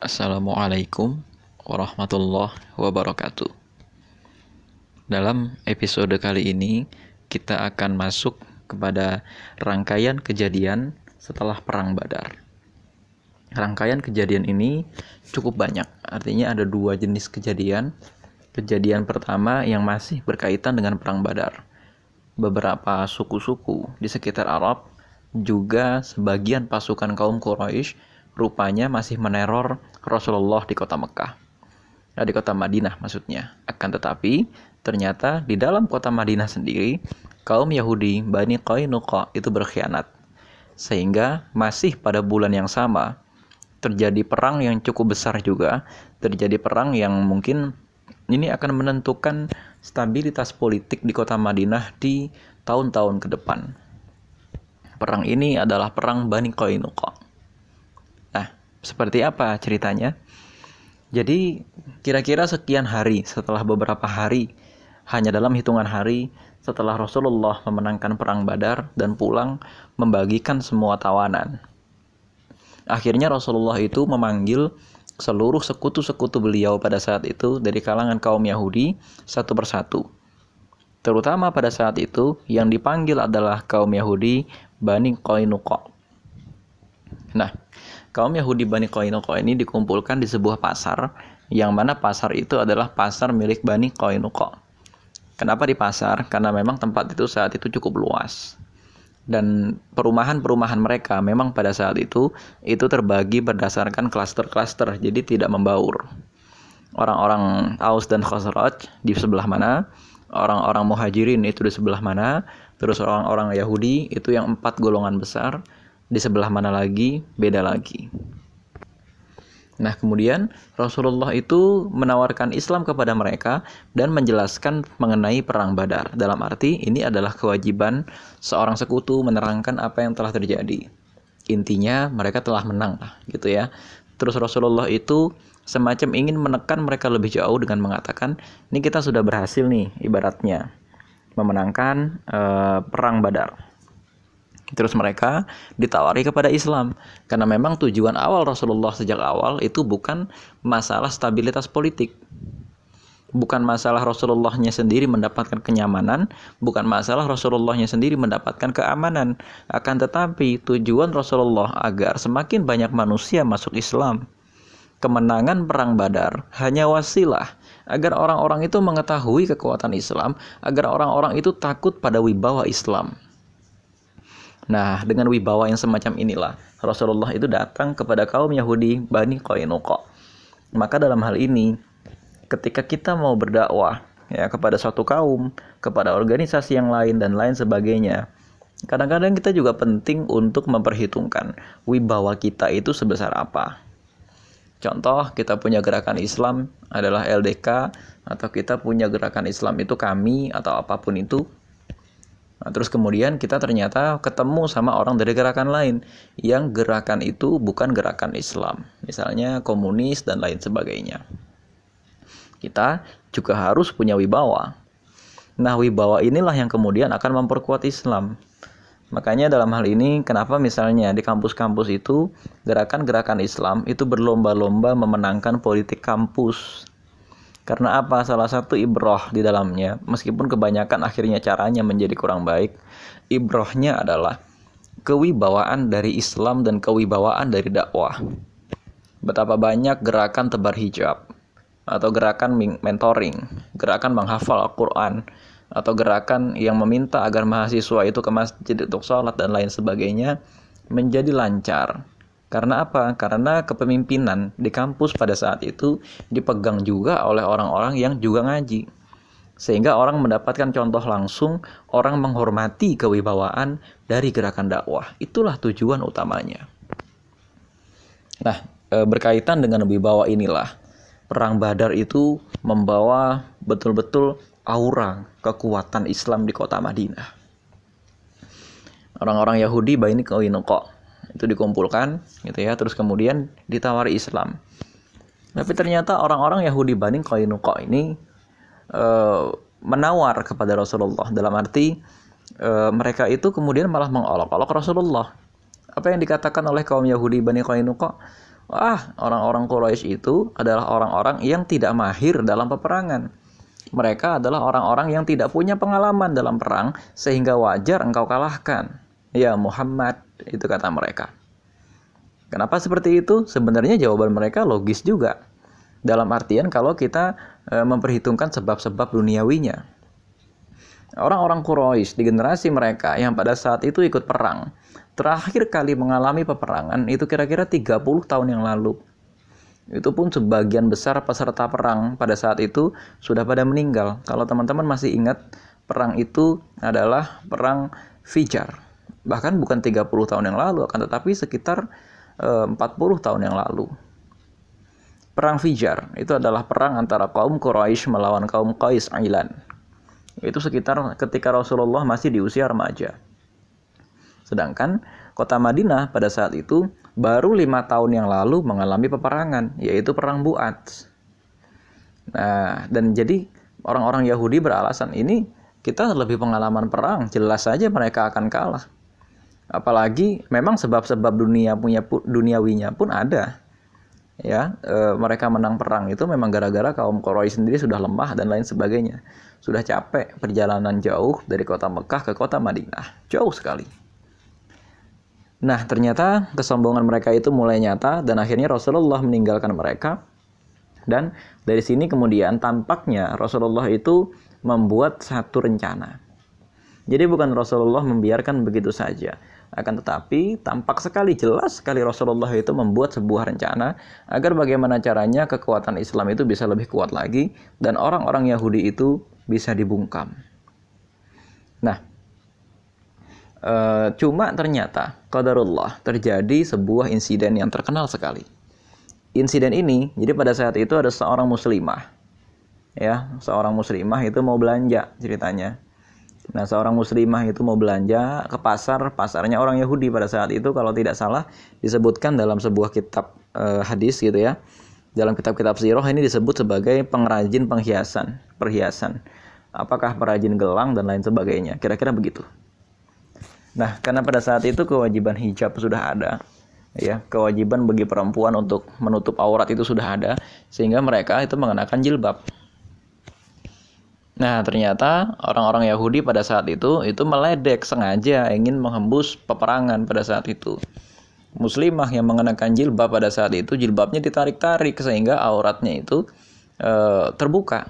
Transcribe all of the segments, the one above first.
Assalamualaikum warahmatullahi wabarakatuh. Dalam episode kali ini, kita akan masuk kepada rangkaian kejadian setelah Perang Badar. Rangkaian kejadian ini cukup banyak, artinya ada dua jenis kejadian. Kejadian pertama yang masih berkaitan dengan Perang Badar. Beberapa suku-suku di sekitar Arab juga sebagian pasukan kaum Quraisy rupanya masih meneror Rasulullah di kota Mekah. Nah, di kota Madinah maksudnya. Akan tetapi ternyata di dalam kota Madinah sendiri kaum Yahudi Bani Qainuqa itu berkhianat. Sehingga masih pada bulan yang sama terjadi perang yang cukup besar juga, terjadi perang yang mungkin ini akan menentukan stabilitas politik di kota Madinah di tahun-tahun ke depan. Perang ini adalah perang Bani Qainuqa. Seperti apa ceritanya? Jadi kira-kira sekian hari setelah beberapa hari, hanya dalam hitungan hari setelah Rasulullah memenangkan perang Badar dan pulang membagikan semua tawanan. Akhirnya Rasulullah itu memanggil seluruh sekutu-sekutu beliau pada saat itu dari kalangan kaum Yahudi satu persatu. Terutama pada saat itu yang dipanggil adalah kaum Yahudi Bani Qainuqa. Nah, kaum Yahudi Bani Qainuqa ini dikumpulkan di sebuah pasar yang mana pasar itu adalah pasar milik Bani Qainuqa. Kenapa di pasar? Karena memang tempat itu saat itu cukup luas. Dan perumahan-perumahan mereka memang pada saat itu itu terbagi berdasarkan klaster-klaster, jadi tidak membaur. Orang-orang Aus dan Khazraj di sebelah mana, orang-orang Muhajirin itu di sebelah mana, terus orang-orang Yahudi itu yang empat golongan besar, di sebelah mana lagi beda lagi. Nah, kemudian Rasulullah itu menawarkan Islam kepada mereka dan menjelaskan mengenai perang Badar. Dalam arti ini adalah kewajiban seorang sekutu menerangkan apa yang telah terjadi. Intinya mereka telah menang lah, gitu ya. Terus Rasulullah itu semacam ingin menekan mereka lebih jauh dengan mengatakan, ini kita sudah berhasil nih ibaratnya memenangkan uh, perang Badar Terus mereka ditawari kepada Islam karena memang tujuan awal Rasulullah sejak awal itu bukan masalah stabilitas politik. Bukan masalah Rasulullahnya sendiri mendapatkan kenyamanan, bukan masalah Rasulullahnya sendiri mendapatkan keamanan. Akan tetapi tujuan Rasulullah agar semakin banyak manusia masuk Islam. Kemenangan perang Badar hanya wasilah agar orang-orang itu mengetahui kekuatan Islam, agar orang-orang itu takut pada wibawa Islam. Nah, dengan wibawa yang semacam inilah Rasulullah itu datang kepada kaum Yahudi Bani Qainuqa. Maka dalam hal ini ketika kita mau berdakwah ya kepada suatu kaum, kepada organisasi yang lain dan lain sebagainya, kadang-kadang kita juga penting untuk memperhitungkan wibawa kita itu sebesar apa. Contoh, kita punya gerakan Islam adalah LDK atau kita punya gerakan Islam itu kami atau apa pun itu Nah, terus kemudian kita ternyata ketemu sama orang dari gerakan lain yang gerakan itu bukan gerakan Islam, misalnya komunis dan lain sebagainya. Kita juga harus punya wibawa. Nah, wibawa inilah yang kemudian akan memperkuat Islam. Makanya dalam hal ini kenapa misalnya di kampus-kampus itu gerakan-gerakan Islam itu berlomba-lomba memenangkan politik kampus karena apa? Salah satu ibroh di dalamnya, meskipun kebanyakan akhirnya caranya menjadi kurang baik, ibrohnya adalah kewibawaan dari Islam dan kewibawaan dari dakwah. Betapa banyak gerakan tebar hijab, atau gerakan mentoring, gerakan menghafal Al-Quran, atau gerakan yang meminta agar mahasiswa itu ke masjid untuk sholat dan lain sebagainya, menjadi lancar karena apa? Karena kepemimpinan di kampus pada saat itu dipegang juga oleh orang-orang yang juga ngaji. Sehingga orang mendapatkan contoh langsung, orang menghormati kewibawaan dari gerakan dakwah. Itulah tujuan utamanya. Nah, e, berkaitan dengan wibawa inilah, perang Badar itu membawa betul-betul aura kekuatan Islam di kota Madinah. Orang-orang Yahudi ini kok itu dikumpulkan gitu ya. Terus kemudian ditawari Islam. Tapi ternyata orang-orang Yahudi Bani Qainuqa ini e, menawar kepada Rasulullah. Dalam arti e, mereka itu kemudian malah mengolok-olok Rasulullah. Apa yang dikatakan oleh kaum Yahudi Bani Qainuqa? Wah, orang-orang Quraisy itu adalah orang-orang yang tidak mahir dalam peperangan. Mereka adalah orang-orang yang tidak punya pengalaman dalam perang, sehingga wajar engkau kalahkan. Ya Muhammad, itu kata mereka. Kenapa seperti itu? Sebenarnya jawaban mereka logis juga. Dalam artian kalau kita e, memperhitungkan sebab-sebab duniawinya. Orang-orang Quraisy di generasi mereka yang pada saat itu ikut perang, terakhir kali mengalami peperangan itu kira-kira 30 tahun yang lalu. Itu pun sebagian besar peserta perang pada saat itu sudah pada meninggal. Kalau teman-teman masih ingat, perang itu adalah perang Fijar. Bahkan bukan 30 tahun yang lalu, akan tetapi sekitar eh, 40 tahun yang lalu. Perang Fijar itu adalah perang antara kaum Quraisy melawan kaum Qais Ailan. Itu sekitar ketika Rasulullah masih di usia remaja. Sedangkan kota Madinah pada saat itu baru lima tahun yang lalu mengalami peperangan, yaitu perang Buat. Nah, dan jadi orang-orang Yahudi beralasan ini kita lebih pengalaman perang, jelas saja mereka akan kalah. Apalagi memang sebab-sebab dunia punya duniawinya pun ada. Ya, e, mereka menang perang itu memang gara-gara kaum Quraisy sendiri sudah lemah dan lain sebagainya. Sudah capek perjalanan jauh dari kota Mekah ke kota Madinah. Jauh sekali. Nah, ternyata kesombongan mereka itu mulai nyata dan akhirnya Rasulullah meninggalkan mereka. Dan dari sini kemudian tampaknya Rasulullah itu membuat satu rencana. Jadi bukan Rasulullah membiarkan begitu saja. Akan tetapi tampak sekali jelas sekali Rasulullah itu membuat sebuah rencana agar bagaimana caranya kekuatan Islam itu bisa lebih kuat lagi dan orang-orang Yahudi itu bisa dibungkam. Nah, e, cuma ternyata qadarullah terjadi sebuah insiden yang terkenal sekali. Insiden ini, jadi pada saat itu ada seorang muslimah. Ya, seorang muslimah itu mau belanja ceritanya. Nah, seorang muslimah itu mau belanja ke pasar, pasarnya orang Yahudi pada saat itu kalau tidak salah disebutkan dalam sebuah kitab e, hadis gitu ya. Dalam kitab-kitab sirah ini disebut sebagai pengrajin penghiasan, perhiasan. Apakah perajin gelang dan lain sebagainya. Kira-kira begitu. Nah, karena pada saat itu kewajiban hijab sudah ada, ya, kewajiban bagi perempuan untuk menutup aurat itu sudah ada, sehingga mereka itu mengenakan jilbab. Nah, ternyata orang-orang Yahudi pada saat itu itu meledek sengaja ingin menghembus peperangan pada saat itu. Muslimah yang mengenakan jilbab pada saat itu jilbabnya ditarik-tarik sehingga auratnya itu e, terbuka.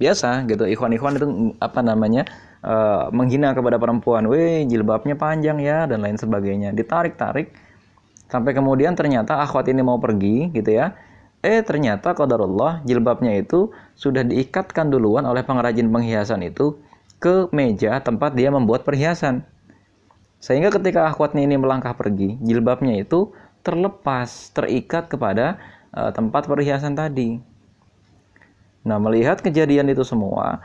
Biasa gitu, ikhwan-ikhwan itu apa namanya? uh, menghina kepada perempuan, weh jilbabnya panjang ya dan lain sebagainya. Ditarik-tarik sampai kemudian ternyata akhwat ini mau pergi gitu ya. Eh ternyata qadarullah jilbabnya itu sudah diikatkan duluan oleh pengrajin penghiasan itu ke meja tempat dia membuat perhiasan. Sehingga ketika akhwatnya ini melangkah pergi, jilbabnya itu terlepas, terikat kepada uh, tempat perhiasan tadi. Nah, melihat kejadian itu semua,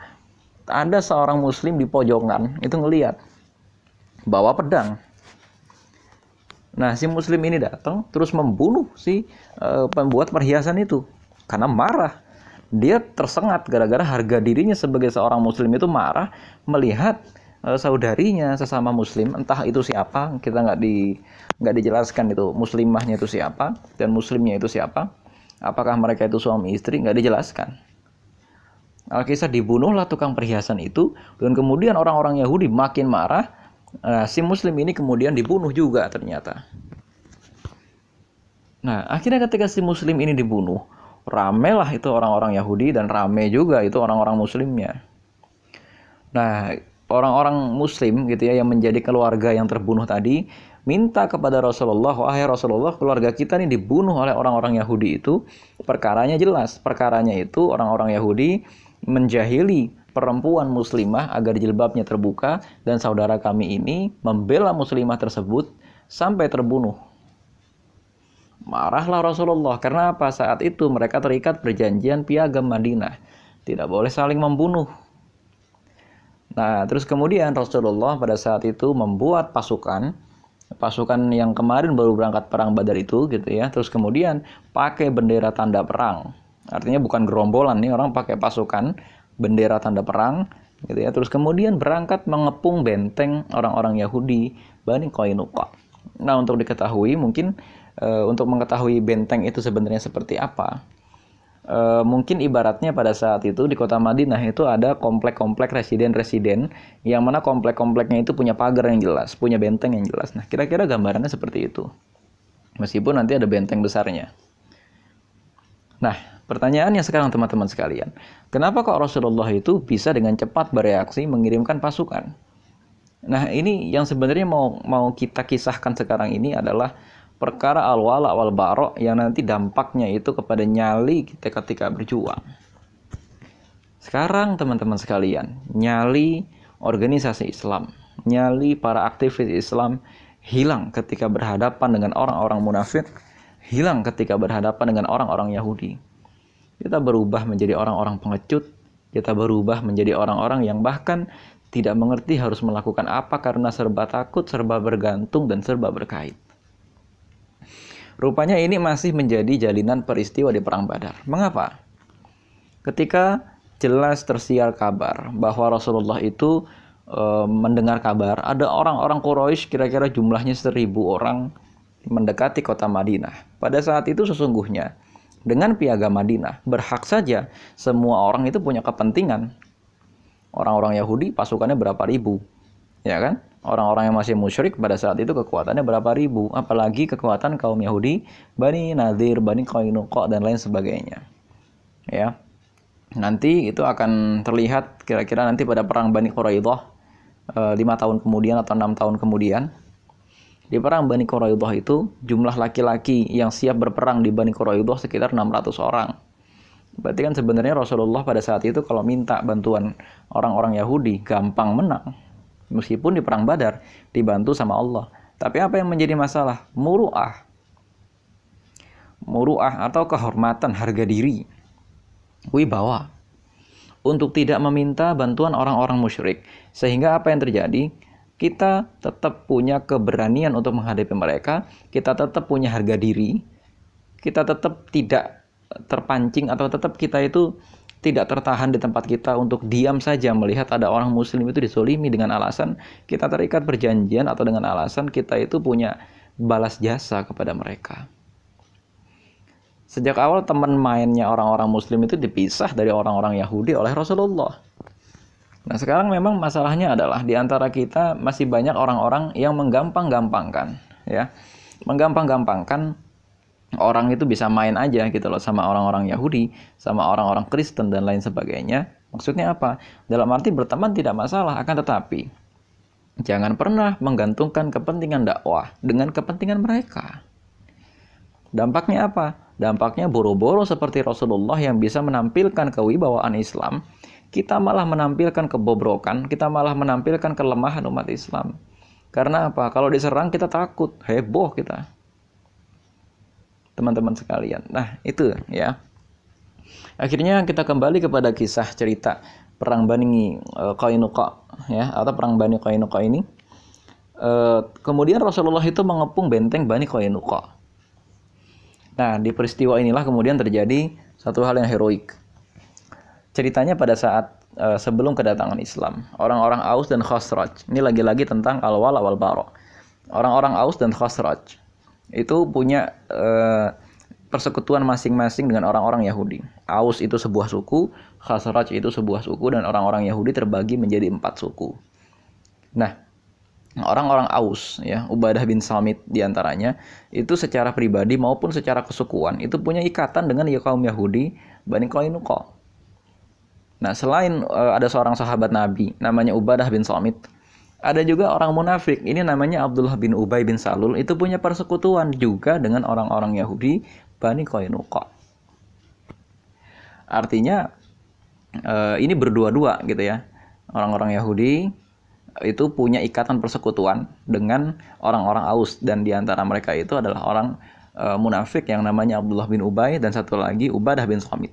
ada seorang muslim di pojokan itu ngeliat bawa pedang. Nah, si muslim ini datang terus membunuh si uh, pembuat perhiasan itu karena marah. Dia tersengat gara-gara harga dirinya sebagai seorang muslim itu marah melihat uh, saudarinya sesama muslim, entah itu siapa, kita nggak di nggak dijelaskan itu muslimahnya itu siapa dan muslimnya itu siapa. Apakah mereka itu suami istri nggak dijelaskan. Alkisah dibunuhlah tukang perhiasan itu dan kemudian orang-orang Yahudi makin marah. Nah, si Muslim ini kemudian dibunuh juga ternyata. Nah, akhirnya ketika si Muslim ini dibunuh, ramelah itu orang-orang Yahudi dan rame juga itu orang-orang Muslimnya. Nah, orang-orang Muslim gitu ya yang menjadi keluarga yang terbunuh tadi minta kepada Rasulullah, wahai Rasulullah, keluarga kita ini dibunuh oleh orang-orang Yahudi itu. Perkaranya jelas, perkaranya itu orang-orang Yahudi menjahili perempuan muslimah agar jilbabnya terbuka dan saudara kami ini membela muslimah tersebut sampai terbunuh. Marahlah Rasulullah karena apa? Saat itu mereka terikat perjanjian piagam Madinah. Tidak boleh saling membunuh. Nah, terus kemudian Rasulullah pada saat itu membuat pasukan pasukan yang kemarin baru berangkat perang Badar itu gitu ya. Terus kemudian pakai bendera tanda perang Artinya bukan gerombolan nih orang pakai pasukan bendera tanda perang gitu ya. Terus kemudian berangkat mengepung benteng orang-orang Yahudi Bani Qainuqa. Nah, untuk diketahui mungkin uh, untuk mengetahui benteng itu sebenarnya seperti apa, uh, mungkin ibaratnya pada saat itu di kota Madinah itu ada komplek-komplek residen-residen yang mana komplek-kompleknya itu punya pagar yang jelas, punya benteng yang jelas. Nah, kira-kira gambarannya seperti itu. Meskipun nanti ada benteng besarnya. Nah, pertanyaannya sekarang teman-teman sekalian, kenapa kok Rasulullah itu bisa dengan cepat bereaksi mengirimkan pasukan? Nah, ini yang sebenarnya mau mau kita kisahkan sekarang ini adalah perkara al-wala wal barok yang nanti dampaknya itu kepada nyali kita ketika berjuang. Sekarang teman-teman sekalian, nyali organisasi Islam, nyali para aktivis Islam hilang ketika berhadapan dengan orang-orang munafik, hilang ketika berhadapan dengan orang-orang Yahudi. Kita berubah menjadi orang-orang pengecut, kita berubah menjadi orang-orang yang bahkan tidak mengerti harus melakukan apa karena serba takut, serba bergantung, dan serba berkait. Rupanya ini masih menjadi jalinan peristiwa di Perang Badar. Mengapa? Ketika jelas tersiar kabar bahwa Rasulullah itu e, mendengar kabar ada orang-orang Quraisy kira-kira jumlahnya seribu orang mendekati kota Madinah. Pada saat itu sesungguhnya dengan piagam Madinah berhak saja semua orang itu punya kepentingan. Orang-orang Yahudi pasukannya berapa ribu? Ya kan? Orang-orang yang masih musyrik pada saat itu kekuatannya berapa ribu? Apalagi kekuatan kaum Yahudi Bani Nadir Bani Qainuqa dan lain sebagainya. Ya. Nanti itu akan terlihat kira-kira nanti pada perang Bani Quraidah eh, lima tahun kemudian atau enam tahun kemudian di perang Bani Quraidah itu jumlah laki-laki yang siap berperang di Bani Quraidah sekitar 600 orang Berarti kan sebenarnya Rasulullah pada saat itu kalau minta bantuan orang-orang Yahudi gampang menang. Meskipun di perang Badar dibantu sama Allah. Tapi apa yang menjadi masalah? Muru'ah. Muru'ah atau kehormatan harga diri. Wibawa. Untuk tidak meminta bantuan orang-orang musyrik. Sehingga apa yang terjadi? Kita tetap punya keberanian untuk menghadapi mereka. Kita tetap punya harga diri. Kita tetap tidak terpancing atau tetap kita itu tidak tertahan di tempat kita untuk diam saja melihat ada orang muslim itu disolimi dengan alasan kita terikat perjanjian atau dengan alasan kita itu punya balas jasa kepada mereka. Sejak awal teman mainnya orang-orang muslim itu dipisah dari orang-orang Yahudi oleh Rasulullah. Nah sekarang memang masalahnya adalah di antara kita masih banyak orang-orang yang menggampang-gampangkan ya. Menggampang-gampangkan orang itu bisa main aja gitu loh sama orang-orang Yahudi, sama orang-orang Kristen dan lain sebagainya. Maksudnya apa? Dalam arti berteman tidak masalah, akan tetapi jangan pernah menggantungkan kepentingan dakwah dengan kepentingan mereka. Dampaknya apa? Dampaknya boro-boro seperti Rasulullah yang bisa menampilkan kewibawaan Islam, kita malah menampilkan kebobrokan, kita malah menampilkan kelemahan umat Islam. Karena apa? Kalau diserang kita takut, heboh kita teman-teman sekalian. Nah, itu ya. Akhirnya kita kembali kepada kisah cerita perang Bani uh, Qainuqa ya atau perang Bani Qainuqa ini. Uh, kemudian Rasulullah itu mengepung benteng Bani Qainuqa. Nah, di peristiwa inilah kemudian terjadi satu hal yang heroik. Ceritanya pada saat uh, sebelum kedatangan Islam, orang-orang Aus dan Khosraj. Ini lagi-lagi tentang al-wala wal bara. Orang-orang Aus dan Khosraj itu punya uh, persekutuan masing-masing dengan orang-orang Yahudi. Aus itu sebuah suku, Khazraj itu sebuah suku, dan orang-orang Yahudi terbagi menjadi empat suku. Nah, orang-orang Aus, ya Ubadah bin Samit di antaranya, itu secara pribadi maupun secara kesukuan, itu punya ikatan dengan ya kaum Yahudi, Bani Qainuqa. Nah, selain uh, ada seorang sahabat Nabi, namanya Ubadah bin Samit, ada juga orang munafik, ini namanya Abdullah bin Ubay bin Salul, itu punya persekutuan juga dengan orang-orang Yahudi, Bani Qainuqa. Artinya eh, ini berdua-dua gitu ya. Orang-orang Yahudi itu punya ikatan persekutuan dengan orang-orang Aus dan di antara mereka itu adalah orang eh, munafik yang namanya Abdullah bin Ubay dan satu lagi Ubadah bin Samit.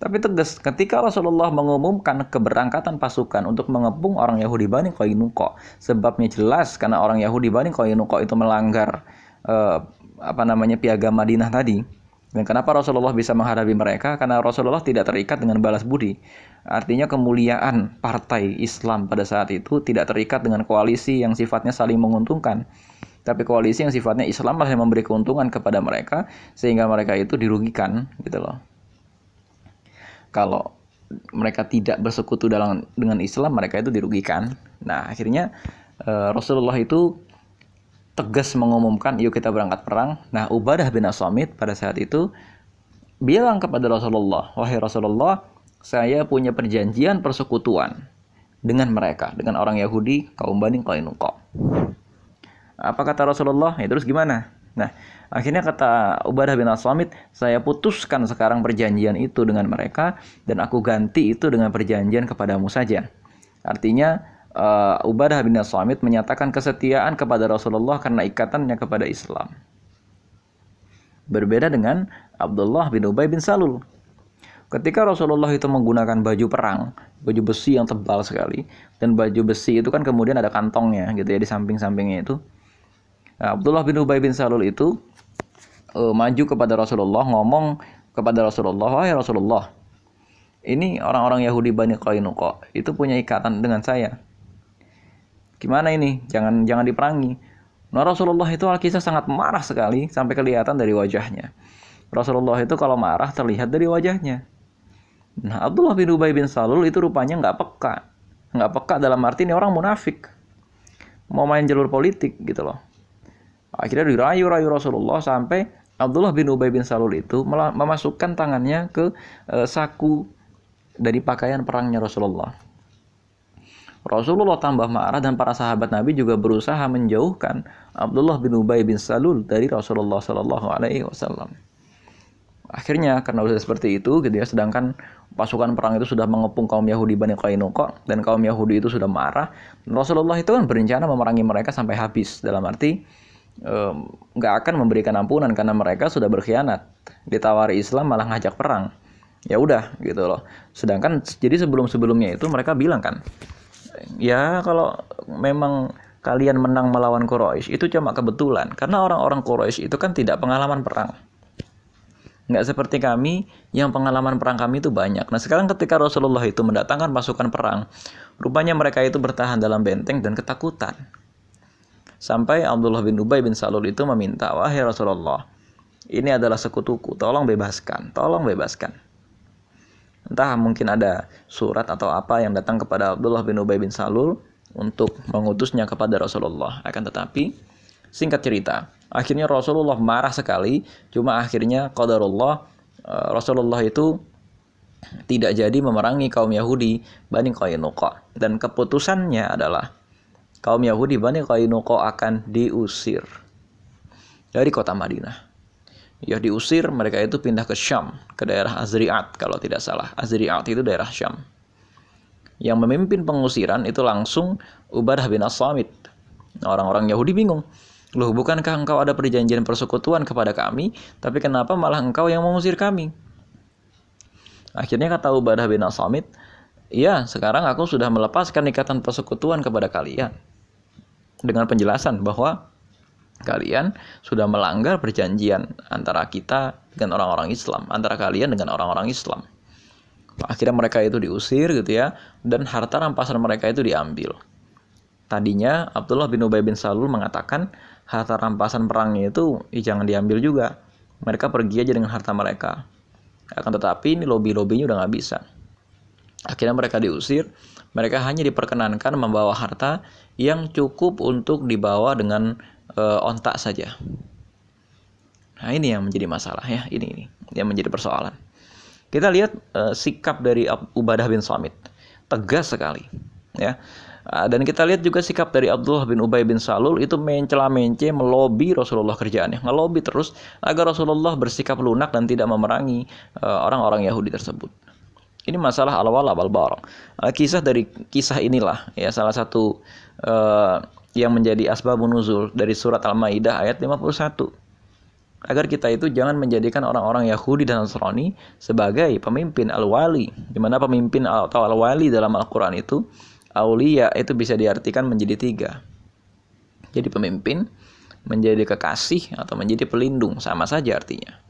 Tapi tegas, ketika Rasulullah mengumumkan keberangkatan pasukan untuk mengepung orang Yahudi Bani Qainuqa, sebabnya jelas karena orang Yahudi Bani Qainuqa itu melanggar eh, apa namanya piagam Madinah tadi. Dan kenapa Rasulullah bisa menghadapi mereka? Karena Rasulullah tidak terikat dengan balas budi. Artinya kemuliaan partai Islam pada saat itu tidak terikat dengan koalisi yang sifatnya saling menguntungkan. tapi koalisi yang sifatnya Islam yang memberi keuntungan kepada mereka sehingga mereka itu dirugikan gitu loh. Kalau mereka tidak bersekutu dalam dengan Islam, mereka itu dirugikan. Nah, akhirnya uh, Rasulullah itu tegas mengumumkan, "Yuk kita berangkat perang." Nah, Ubadah bin As-Samit pada saat itu bilang kepada Rasulullah, "Wahai Rasulullah, saya punya perjanjian persekutuan dengan mereka, dengan orang Yahudi, kaum Bani Qainuqa." Apa kata Rasulullah? Ya terus gimana? Nah, akhirnya kata Ubadah bin As-Samit, saya putuskan sekarang perjanjian itu dengan mereka dan aku ganti itu dengan perjanjian kepadamu saja. Artinya uh, Ubadah bin As-Samit menyatakan kesetiaan kepada Rasulullah karena ikatannya kepada Islam. Berbeda dengan Abdullah bin Ubay bin Salul. Ketika Rasulullah itu menggunakan baju perang, baju besi yang tebal sekali, dan baju besi itu kan kemudian ada kantongnya gitu ya di samping-sampingnya itu Nah, Abdullah bin Ubay bin Salul itu uh, maju kepada Rasulullah ngomong kepada Rasulullah, "Wahai Rasulullah, ini orang-orang Yahudi Bani Qainuqa itu punya ikatan dengan saya. Gimana ini? Jangan jangan diperangi." Nah, Rasulullah itu Alkisah sangat marah sekali sampai kelihatan dari wajahnya. Rasulullah itu kalau marah terlihat dari wajahnya. Nah, Abdullah bin Ubay bin Salul itu rupanya nggak peka. Nggak peka dalam arti ini orang munafik. Mau main jalur politik gitu loh. Akhirnya dirayu-rayu Rasulullah sampai Abdullah bin Ubay bin Salul itu memasukkan tangannya ke e, saku dari pakaian perangnya Rasulullah. Rasulullah tambah marah dan para sahabat Nabi juga berusaha menjauhkan Abdullah bin Ubay bin Salul dari Rasulullah Shallallahu Alaihi Wasallam. Akhirnya karena sudah seperti itu, gitu ya, sedangkan pasukan perang itu sudah mengepung kaum Yahudi Bani Qainuqa dan kaum Yahudi itu sudah marah, Rasulullah itu kan berencana memerangi mereka sampai habis. Dalam arti nggak um, akan memberikan ampunan karena mereka sudah berkhianat. Ditawari Islam malah ngajak perang. Ya udah gitu loh. Sedangkan jadi sebelum sebelumnya itu mereka bilang kan ya kalau memang kalian menang melawan Quraisy itu cuma kebetulan. Karena orang-orang Quraisy itu kan tidak pengalaman perang. Nggak seperti kami yang pengalaman perang kami itu banyak. Nah sekarang ketika Rasulullah itu mendatangkan pasukan perang rupanya mereka itu bertahan dalam benteng dan ketakutan Sampai Abdullah bin Ubay bin Salul itu meminta, "Wahai Rasulullah, ini adalah sekutuku, tolong bebaskan, tolong bebaskan." Entah mungkin ada surat atau apa yang datang kepada Abdullah bin Ubay bin Salul untuk mengutusnya kepada Rasulullah. Akan tetapi, singkat cerita, akhirnya Rasulullah marah sekali, cuma akhirnya qadarullah eh, Rasulullah itu tidak jadi memerangi kaum Yahudi Bani Qainuqa dan keputusannya adalah kaum Yahudi Bani Qainuqa akan diusir dari kota Madinah. Ya diusir, mereka itu pindah ke Syam, ke daerah Azri'at kalau tidak salah. Azri'at itu daerah Syam. Yang memimpin pengusiran itu langsung Ubadah bin As-Samit. Orang-orang Yahudi bingung. Loh, bukankah engkau ada perjanjian persekutuan kepada kami, tapi kenapa malah engkau yang mengusir kami? Akhirnya kata Ubadah bin As-Samit, "Iya, sekarang aku sudah melepaskan ikatan persekutuan kepada kalian." Dengan penjelasan bahwa kalian sudah melanggar perjanjian antara kita dengan orang-orang Islam, antara kalian dengan orang-orang Islam. Akhirnya mereka itu diusir gitu ya, dan harta rampasan mereka itu diambil. Tadinya Abdullah bin Ubay bin Salul mengatakan harta rampasan perangnya itu eh, jangan diambil juga. Mereka pergi aja dengan harta mereka. Akan tetapi ini lobby-lobbynya udah nggak bisa. Akhirnya mereka diusir, mereka hanya diperkenankan membawa harta yang cukup untuk dibawa dengan e, ontak saja. Nah, ini yang menjadi masalah ya, ini ini yang menjadi persoalan. Kita lihat e, sikap dari Ubadah bin Samit. Tegas sekali, ya. Dan kita lihat juga sikap dari Abdullah bin Ubay bin Salul itu mencela mence melobi Rasulullah kerjaannya, ngelobi terus agar Rasulullah bersikap lunak dan tidak memerangi orang-orang Yahudi tersebut. Ini masalah al-wala wal. Uh, kisah dari kisah inilah ya salah satu uh, yang menjadi asbabun nuzul dari surat Al-Maidah ayat 51. Agar kita itu jangan menjadikan orang-orang Yahudi dan Nasrani sebagai pemimpin al-wali. Di mana pemimpin atau al-wali dalam Al-Qur'an itu aulia itu bisa diartikan menjadi tiga. Jadi pemimpin, menjadi kekasih atau menjadi pelindung sama saja artinya.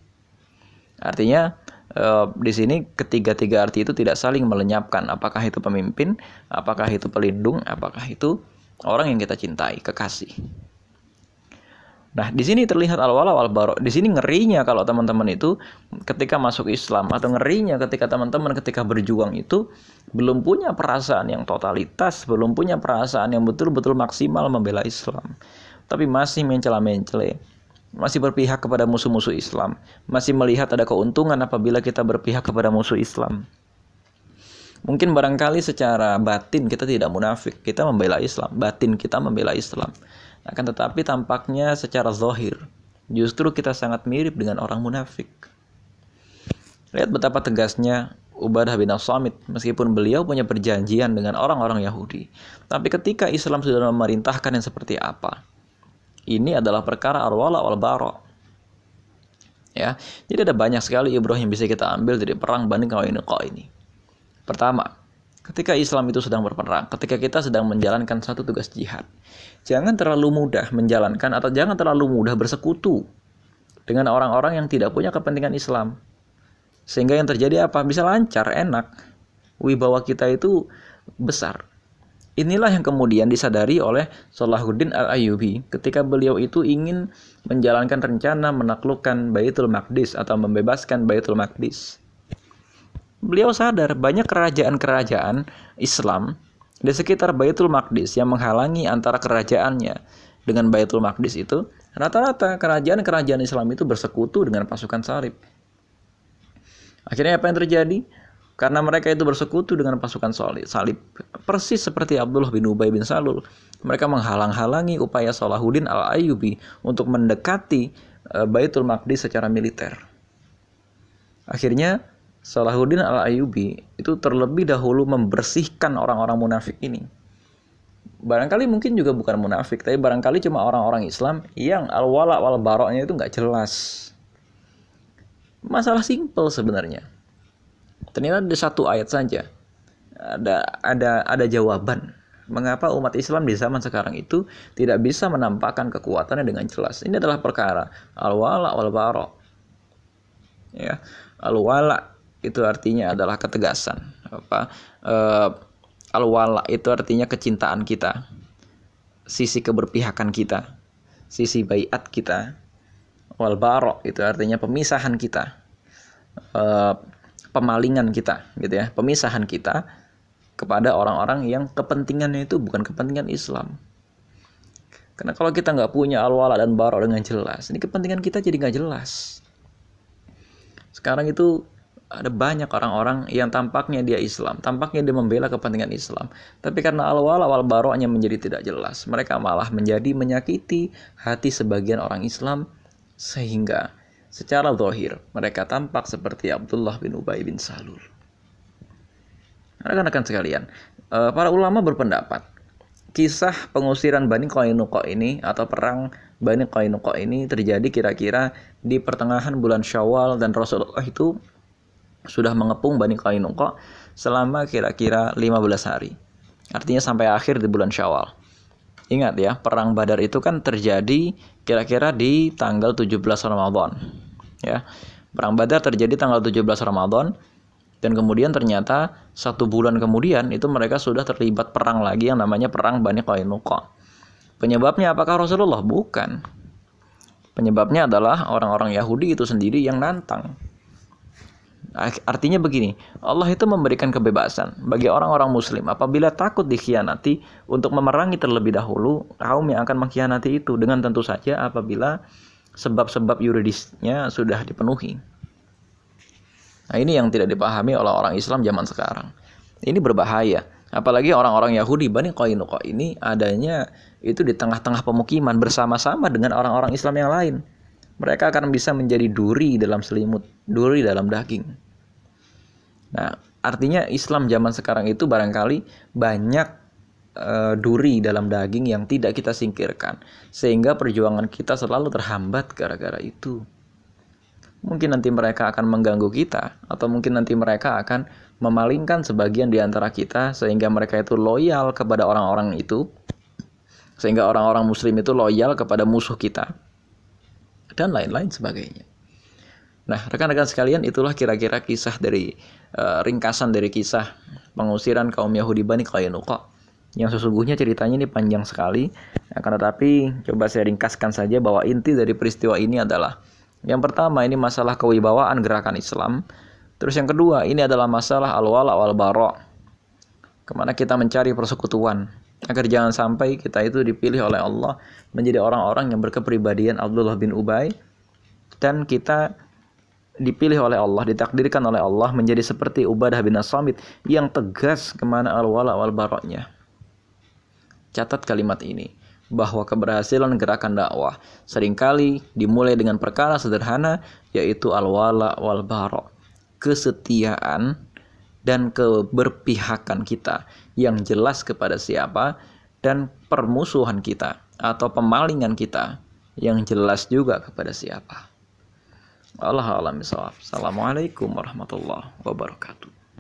Artinya Eh, di sini ketiga-tiga arti itu tidak saling melenyapkan. Apakah itu pemimpin, apakah itu pelindung, apakah itu orang yang kita cintai, kekasih. Nah, di sini terlihat al-wala wal. Di sini ngerinya kalau teman-teman itu ketika masuk Islam atau ngerinya ketika teman-teman ketika berjuang itu belum punya perasaan yang totalitas, belum punya perasaan yang betul-betul maksimal membela Islam. Tapi masih mencela-mencele, masih berpihak kepada musuh-musuh Islam, masih melihat ada keuntungan apabila kita berpihak kepada musuh Islam. Mungkin barangkali secara batin kita tidak munafik, kita membela Islam, batin kita membela Islam. Akan tetapi tampaknya secara zahir justru kita sangat mirip dengan orang munafik. Lihat betapa tegasnya Ubadah bin As-Samit meskipun beliau punya perjanjian dengan orang-orang Yahudi. Tapi ketika Islam sudah memerintahkan yang seperti apa? Ini adalah perkara arwala wal bara. Ya, jadi ada banyak sekali Ibrahim bisa kita ambil dari perang Bani Qainuqa ini. Pertama, ketika Islam itu sedang berperang, ketika kita sedang menjalankan satu tugas jihad, jangan terlalu mudah menjalankan atau jangan terlalu mudah bersekutu dengan orang-orang yang tidak punya kepentingan Islam. Sehingga yang terjadi apa? Bisa lancar, enak. Wibawa kita itu besar. Inilah yang kemudian disadari oleh Salahuddin Al-Ayyubi ketika beliau itu ingin menjalankan rencana menaklukkan Baitul Maqdis atau membebaskan Baitul Maqdis. Beliau sadar banyak kerajaan-kerajaan Islam di sekitar Baitul Maqdis yang menghalangi antara kerajaannya dengan Baitul Maqdis itu, rata-rata kerajaan-kerajaan Islam itu bersekutu dengan pasukan salib. Akhirnya apa yang terjadi? Karena mereka itu bersekutu dengan pasukan salib, persis seperti Abdullah bin Ubay bin Salul. Mereka menghalang-halangi upaya Salahuddin al-Ayyubi untuk mendekati eh, Baitul Maqdis secara militer. Akhirnya Salahuddin al-Ayyubi itu terlebih dahulu membersihkan orang-orang munafik ini. Barangkali mungkin juga bukan munafik, tapi barangkali cuma orang-orang Islam yang al-wala wal baroknya itu nggak jelas. Masalah simpel sebenarnya. Ternyata ada satu ayat saja. Ada ada ada jawaban mengapa umat Islam di zaman sekarang itu tidak bisa menampakkan kekuatannya dengan jelas. Ini adalah perkara al-wala wal barok. Ya, al-wala itu artinya adalah ketegasan apa uh, al-wala itu artinya kecintaan kita sisi keberpihakan kita sisi bayat kita wal barok itu artinya pemisahan kita uh, pemalingan kita gitu ya pemisahan kita kepada orang-orang yang kepentingannya itu bukan kepentingan Islam. Karena kalau kita nggak punya al-wala dan barok dengan jelas ini kepentingan kita jadi nggak jelas. Sekarang itu ada banyak orang-orang yang tampaknya dia Islam, tampaknya dia membela kepentingan Islam, tapi karena al-wala wal baroknya menjadi tidak jelas, mereka malah menjadi menyakiti hati sebagian orang Islam sehingga secara zahir mereka tampak seperti Abdullah bin Ubay bin Salul. Rekan-rekan sekalian, eh, para ulama berpendapat kisah pengusiran Bani Qainuqa ini atau perang Bani Qainuqa ini terjadi kira-kira di pertengahan bulan Syawal dan Rasulullah itu sudah mengepung Bani Qainuqa selama kira-kira 15 hari. Artinya sampai akhir di bulan Syawal. Ingat ya, perang Badar itu kan terjadi kira-kira di tanggal 17 Ramadan. Ya. Perang Badar terjadi tanggal 17 Ramadan dan kemudian ternyata satu bulan kemudian itu mereka sudah terlibat perang lagi yang namanya perang Bani Qainuqa. Penyebabnya apakah Rasulullah? Bukan. Penyebabnya adalah orang-orang Yahudi itu sendiri yang nantang Artinya begini, Allah itu memberikan kebebasan bagi orang-orang muslim apabila takut dikhianati untuk memerangi terlebih dahulu kaum yang akan mengkhianati itu dengan tentu saja apabila sebab-sebab yuridisnya sudah dipenuhi. Nah, ini yang tidak dipahami oleh orang Islam zaman sekarang. Ini berbahaya. Apalagi orang-orang Yahudi Bani Qainuqa ini adanya itu di tengah-tengah pemukiman bersama-sama dengan orang-orang Islam yang lain mereka akan bisa menjadi duri dalam selimut, duri dalam daging. Nah, artinya Islam zaman sekarang itu barangkali banyak uh, duri dalam daging yang tidak kita singkirkan, sehingga perjuangan kita selalu terhambat gara-gara itu. Mungkin nanti mereka akan mengganggu kita, atau mungkin nanti mereka akan memalingkan sebagian di antara kita, sehingga mereka itu loyal kepada orang-orang itu, sehingga orang-orang Muslim itu loyal kepada musuh kita dan lain-lain sebagainya. Nah, rekan-rekan sekalian, itulah kira-kira kisah dari uh, ringkasan dari kisah pengusiran kaum Yahudi Bani Qainuqa yang sesungguhnya ceritanya ini panjang sekali. Akan tetapi coba saya ringkaskan saja bahwa inti dari peristiwa ini adalah yang pertama ini masalah kewibawaan gerakan Islam. Terus yang kedua ini adalah masalah al-wala wal bara ke mana kita mencari persekutuan agar jangan sampai kita itu dipilih oleh Allah menjadi orang-orang yang berkepribadian Abdullah bin Ubay dan kita dipilih oleh Allah, ditakdirkan oleh Allah menjadi seperti Ubadah bin As-Samit yang tegas ke mana al-wala wal baroknya. Catat kalimat ini bahwa keberhasilan gerakan dakwah sering kali dimulai dengan perkara sederhana yaitu al-wala wal barok. Kesetiaan dan keberpihakan kita yang jelas kepada siapa dan permusuhan kita atau pemalingan kita yang jelas juga kepada siapa. Allah alam Assalamualaikum warahmatullahi wabarakatuh.